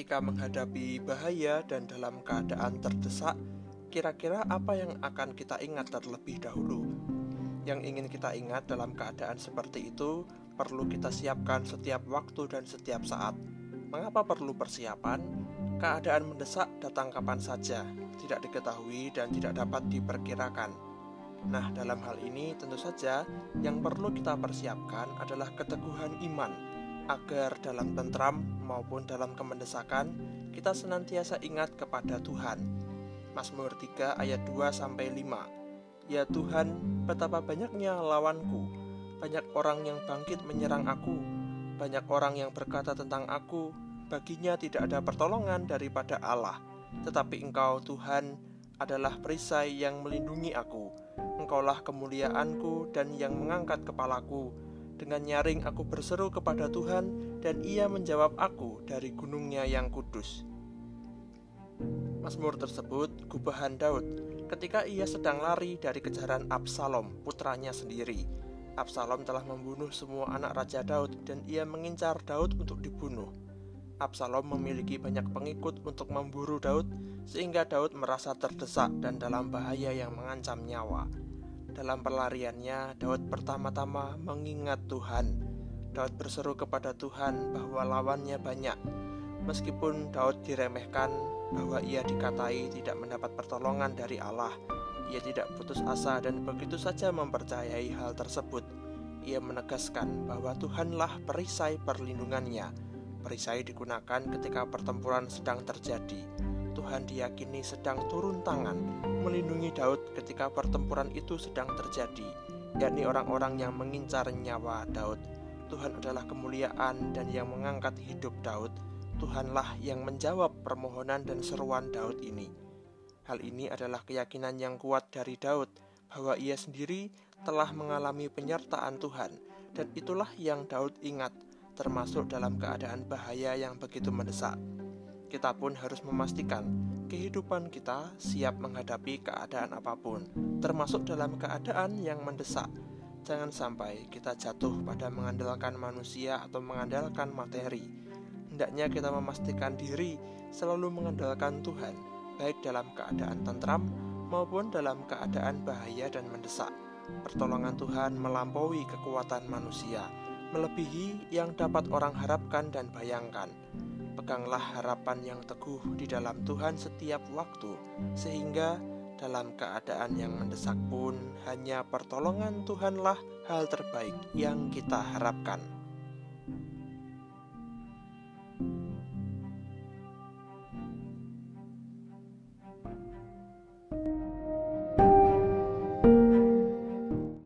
ketika menghadapi bahaya dan dalam keadaan terdesak, kira-kira apa yang akan kita ingat terlebih dahulu? Yang ingin kita ingat dalam keadaan seperti itu perlu kita siapkan setiap waktu dan setiap saat. Mengapa perlu persiapan? Keadaan mendesak datang kapan saja, tidak diketahui dan tidak dapat diperkirakan. Nah, dalam hal ini tentu saja yang perlu kita persiapkan adalah keteguhan iman agar dalam tentram maupun dalam kemendesakan kita senantiasa ingat kepada Tuhan. Mazmur 3 ayat 2 sampai 5. Ya Tuhan, betapa banyaknya lawanku. Banyak orang yang bangkit menyerang aku. Banyak orang yang berkata tentang aku, baginya tidak ada pertolongan daripada Allah. Tetapi Engkau Tuhan adalah perisai yang melindungi aku. Engkaulah kemuliaanku dan yang mengangkat kepalaku dengan nyaring aku berseru kepada Tuhan dan ia menjawab aku dari gunungnya yang kudus. Mazmur tersebut gubahan Daud ketika ia sedang lari dari kejaran Absalom, putranya sendiri. Absalom telah membunuh semua anak Raja Daud dan ia mengincar Daud untuk dibunuh. Absalom memiliki banyak pengikut untuk memburu Daud sehingga Daud merasa terdesak dan dalam bahaya yang mengancam nyawa. Dalam pelariannya, Daud pertama-tama mengingat Tuhan. Daud berseru kepada Tuhan bahwa lawannya banyak. Meskipun Daud diremehkan bahwa ia dikatai tidak mendapat pertolongan dari Allah, ia tidak putus asa dan begitu saja mempercayai hal tersebut. Ia menegaskan bahwa Tuhanlah perisai perlindungannya. Perisai digunakan ketika pertempuran sedang terjadi Tuhan diyakini sedang turun tangan melindungi Daud ketika pertempuran itu sedang terjadi, yakni orang-orang yang mengincar nyawa Daud. Tuhan adalah kemuliaan dan yang mengangkat hidup Daud. Tuhanlah yang menjawab permohonan dan seruan Daud ini. Hal ini adalah keyakinan yang kuat dari Daud bahwa ia sendiri telah mengalami penyertaan Tuhan, dan itulah yang Daud ingat, termasuk dalam keadaan bahaya yang begitu mendesak kita pun harus memastikan kehidupan kita siap menghadapi keadaan apa pun, termasuk dalam keadaan yang mendesak. Jangan sampai kita jatuh pada mengandalkan manusia atau mengandalkan materi. Hendaknya kita memastikan diri selalu mengandalkan Tuhan, baik dalam keadaan tentram maupun dalam keadaan bahaya dan mendesak. Pertolongan Tuhan melampaui kekuatan manusia, melebihi yang dapat orang harapkan dan bayangkan. Peganglah harapan yang teguh di dalam Tuhan setiap waktu, sehingga dalam keadaan yang mendesak pun hanya pertolongan Tuhanlah hal terbaik yang kita harapkan.